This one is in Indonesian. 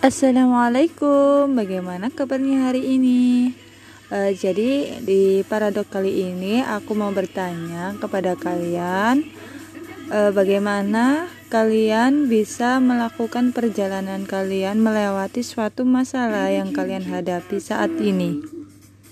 Assalamualaikum, bagaimana kabarnya hari ini? Uh, jadi di paradok kali ini aku mau bertanya kepada kalian uh, bagaimana kalian bisa melakukan perjalanan kalian melewati suatu masalah yang kalian hadapi saat ini.